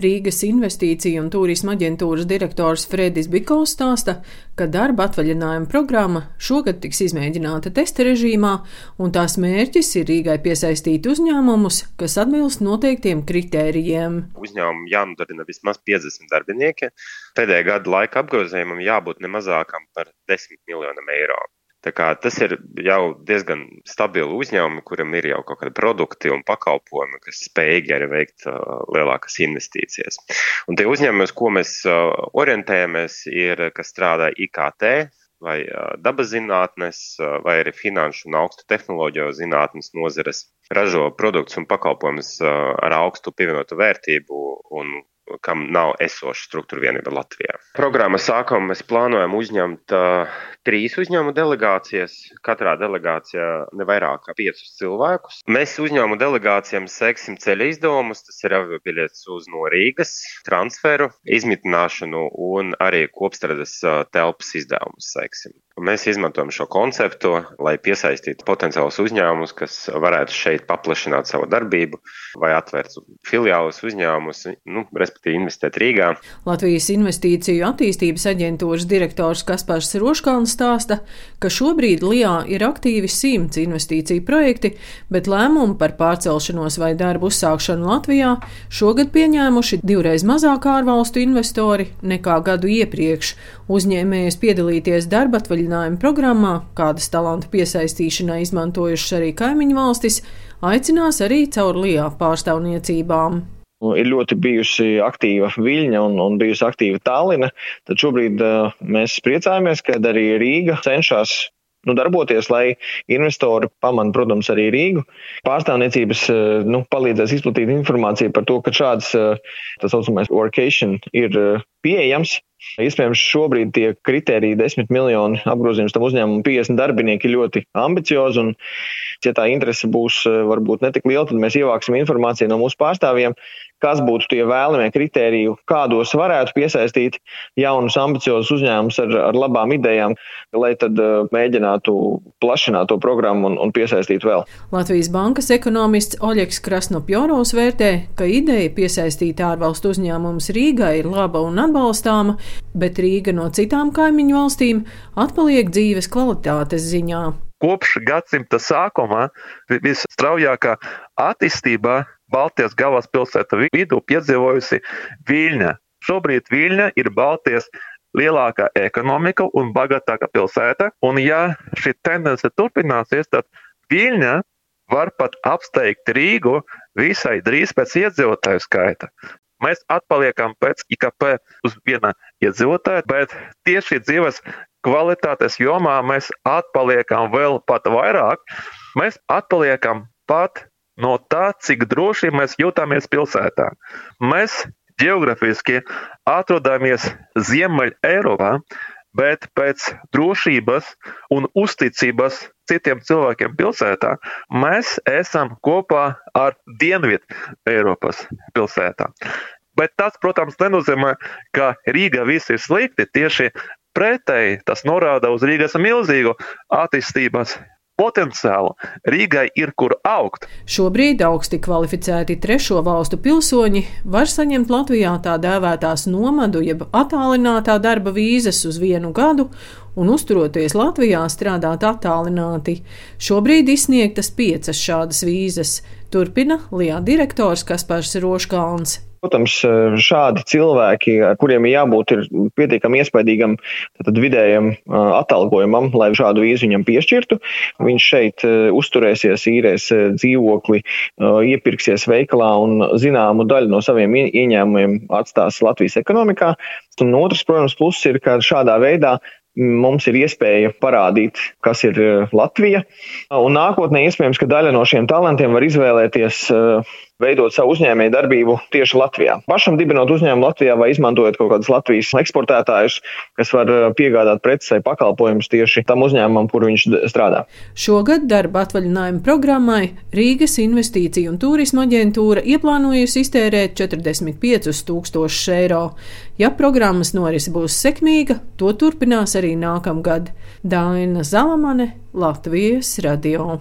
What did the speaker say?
Rīgas investīciju un turisma aģentūras direktors Fredis Bikols stāsta, ka darba atvaļinājuma programma šogad tiks izmēģināta testa režīmā, un tās mērķis ir Rīgai piesaistīt uzņēmumus, kas atbilst noteiktiem kritērijiem. Uzņēmumam jānodarbina vismaz 50 darbinieki. Pēdējā gada laika apgrozījumam jābūt nemazākam par 10 miljoniem eiro. Tas ir jau diezgan stabili uzņēmumi, kuram ir jau kaut kādi produkti un pakalpojumi, kas spējīgi arī veikt uh, lielākas investīcijas. Un tie uzņēmumi, uz ko mēs uh, orientējamies, ir, kas strādā IKT vai dabas zinātnes, vai arī finanšu un augstu tehnoloģiju zinātnes nozares, ražo produktus un pakalpojumus ar augstu pievienotu vērtību un kam nav esoša struktūra vienība Latvijā. Programmas sākumā mēs plānojam uzņemt uh, trīs uzņēmumu delegācijas. Katrā delegācijā ne vairāk kā piecus cilvēkus. Mēs uzņēmumu delegācijām seksim ceļa izdevumus, tas ir aviobiļets uz no Rīgas, transferu, izmitināšanu un arī kopstrādes uh, telpas izdevumus seksim. Mēs izmantojam šo konceptu, lai piesaistītu potenciālus uzņēmumus, kas varētu šeit paplašināt savu darbību vai atvērt filiālus uzņēmumus, nu, respektīvi investēt Rīgā. Latvijas Investīciju attīstības aģentūras direktors Kaspars Roškalns stāsta, ka šobrīd LIA ir aktīvi simts investīciju projekti, bet lēmumu par pārcelšanos vai darbu uzsākšanu Latvijā šogad pieņēmuši divreiz mazāk ārvalstu investori nekā gadu iepriekš. Uzņēmējs piedalīties darba atvaļinājumā atvaļinājuma programmā, kādas talantu piesaistīšanai izmantojušas arī kaimiņu valstis, aicinās arī caur LIA pārstāvniecībām ir ļoti bijusi aktīva Viļņa un, un bijusi aktīva Tallina, tad šobrīd uh, mēs priecājamies, ka arī Rīga cenšas nu, darboties, lai investori pamana, protams, arī Rīgu. Pārstāvniecības nu, palīdzēs izplatīt informāciju par to, ka šāds tā saucamais workation ir pieejams. Iespējams, šobrīd tie kriteriji, 10 miljoni apgrozījums tam uzņēmumam, 50 darbinieki ir ļoti ambiciozi. Un, ja tā interese būs varbūt netik liela, tad mēs ievāksim informāciju no mūsu pārstāvjiem, kas būtu tie vēlamie kriteriji, kādos varētu piesaistīt jaunus, ambiciozus uzņēmumus ar, ar labām idejām, lai tad uh, mēģinātu plašināt to programmu un, un piesaistīt vēl. Latvijas bankas ekonomists Oļegs Krasnopjorovs vērtē, ka ideja piesaistīt ārvalstu uzņēmumus Rīgā ir laba un atbalstāma, bet Rīga no citām kaimiņu valstīm atpaliek dzīves kvalitātes ziņā. Kopš gadsimta sākuma visstraujākā attīstībā Baltijas galvaspilsēta vidū piedzīvojusi Viļņa. Šobrīd Viļņa ir Baltijas lielākā ekonomika un bagātākā pilsēta, un ja šī tendence turpināsies, tad Viļņa var pat apsteigt Rīgu visai drīz pēc iedzīvotāju skaita. Mēs atpaliekam pēc IKP uz viena iedzīvotāja, bet tieši dzīves kvalitātes jomā mēs atpaliekam vēl pat vairāk. Mēs atpaliekam pat no tā, cik droši mēs jūtamies pilsētā. Mēs geogrāfiski atrodamies Ziemeļ Eiropā, bet pēc drošības un uzticības citiem cilvēkiem pilsētā mēs esam kopā ar Dienvidu Eiropas pilsētām. Bet tas, protams, nenozīmē, ka Rīga viss ir slikti. Tieši pretēji tas norāda uz Rīgas milzīgu attīstības potenciālu. Rīgai ir kur augt. Šobrīd augsti kvalificēti trešo valstu pilsoņi var saņemt Latvijā tā dēvētās nomadu, jeb attālinātā darba vīzas uz vienu gadu un uzturoties Latvijā strādāt attālināti. Šobrīd izsniegtas piecas šādas vīzas. Turpina Lijā direktors Kaspars Roškalns. Protams, šādi cilvēki, kuriem jābūt ir pietiekami iespaidīgam vidējam atalgojumam, lai šādu vīzu viņam piešķirtu, viņš šeit uzturēsies, īrēs dzīvokli, iepirksies veikalā un zināmu daļu no saviem ieņēmumiem atstās Latvijas ekonomikā. Un otrs, protams, pluss ir, ka šādā veidā mums ir iespēja parādīt, kas ir Latvija. Un nākotnē iespējams, ka daļa no šiem talantiem var izvēlēties veidot savu uzņēmēju darbību tieši Latvijā. Pašam dibinot uzņēmumu Latvijā vai izmantojot kaut kādus Latvijas eksportētājus, kas var uh, piegādāt preces vai pakalpojumus tieši tam uzņēmumam, kur viņš strādā. Šogad darba atvaļinājuma programmai Rīgas investīciju un turisma aģentūra ieplānojusi iztērēt 45 tūkstošus eiro. Ja programmas norise būs sekmīga, to turpinās arī nākamgad. Daina Zalamane, Latvijas radio.